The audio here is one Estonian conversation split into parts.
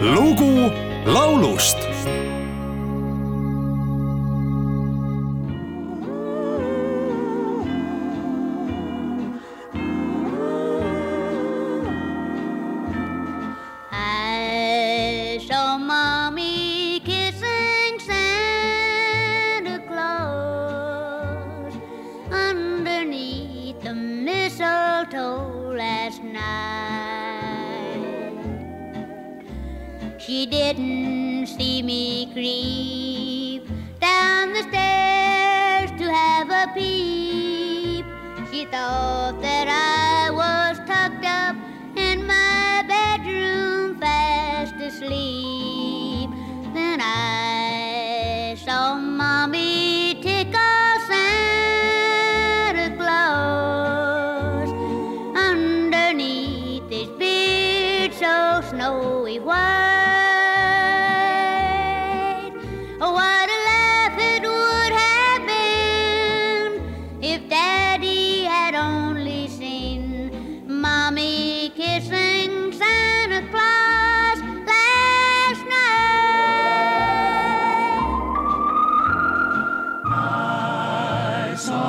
lugu laulust I saw mommy kissing Santa Claus underneath the mistletoe last night. She didn't see me creep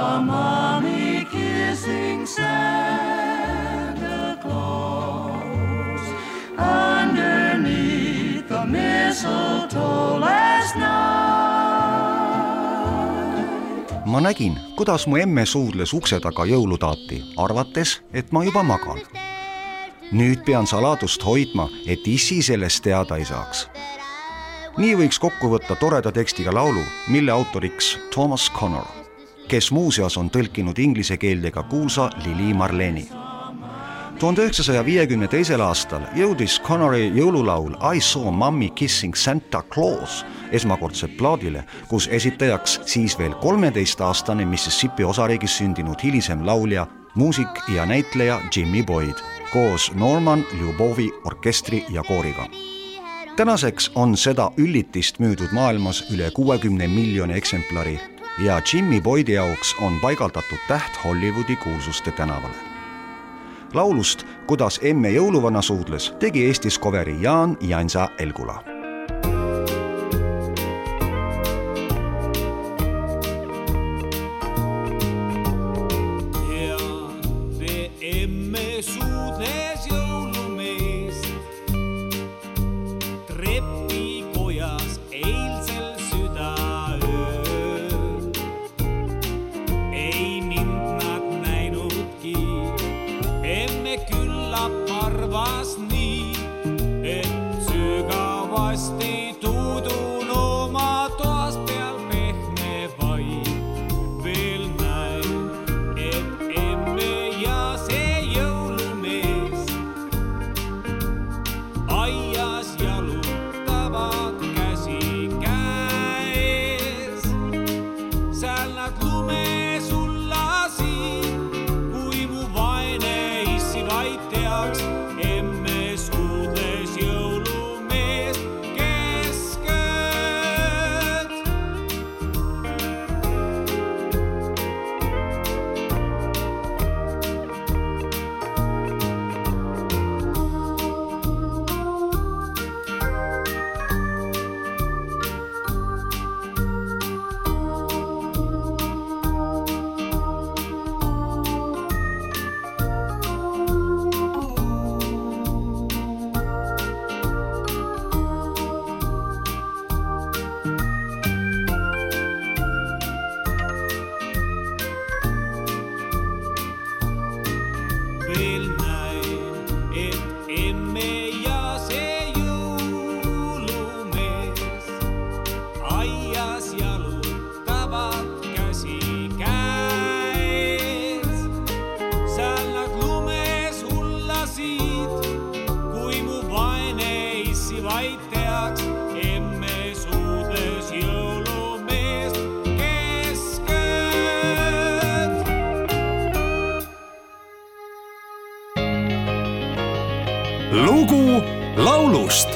Saw mommy kissing Santa Claus underneath the mistletoe last night. ma nägin, kuidas mu emme suudles ukse taga jõulutaati, arvates, et ma juba magan. nüüd pean saladust hoidma, et issi sellest teada ei saaks. nii võiks kokku võtta toreda tekstiga laulu, mille autoriks Thomas Connor, kes muuseas on tõlkinud inglise keelde ka kuulsa Lili Marleni tuhande üheksasaja viiekümne teisel aastal jõudis Connori jõululaul I saw mommy kissing Santa Claus esmakordselt plaadile, kus esitajaks siis veel kolmeteistaastane Mississippi osariigis sündinud hilisem laulja, muusik ja näitleja Jimmy Boyd koos Norman Ljubovi orkestri ja kooriga. tänaseks on seda üllitist müüdud maailmas üle kuuekümne miljoni eksemplari ja Jimmy Boydi jaoks on paigaldatud täht Hollywoodi kuulsuste tänavale. Laulust Kuidas emme jõuluvana suudles, tegi Eestis coveri Jaan Jansa Elgula. Suudles jõulumees heart in lugu laulust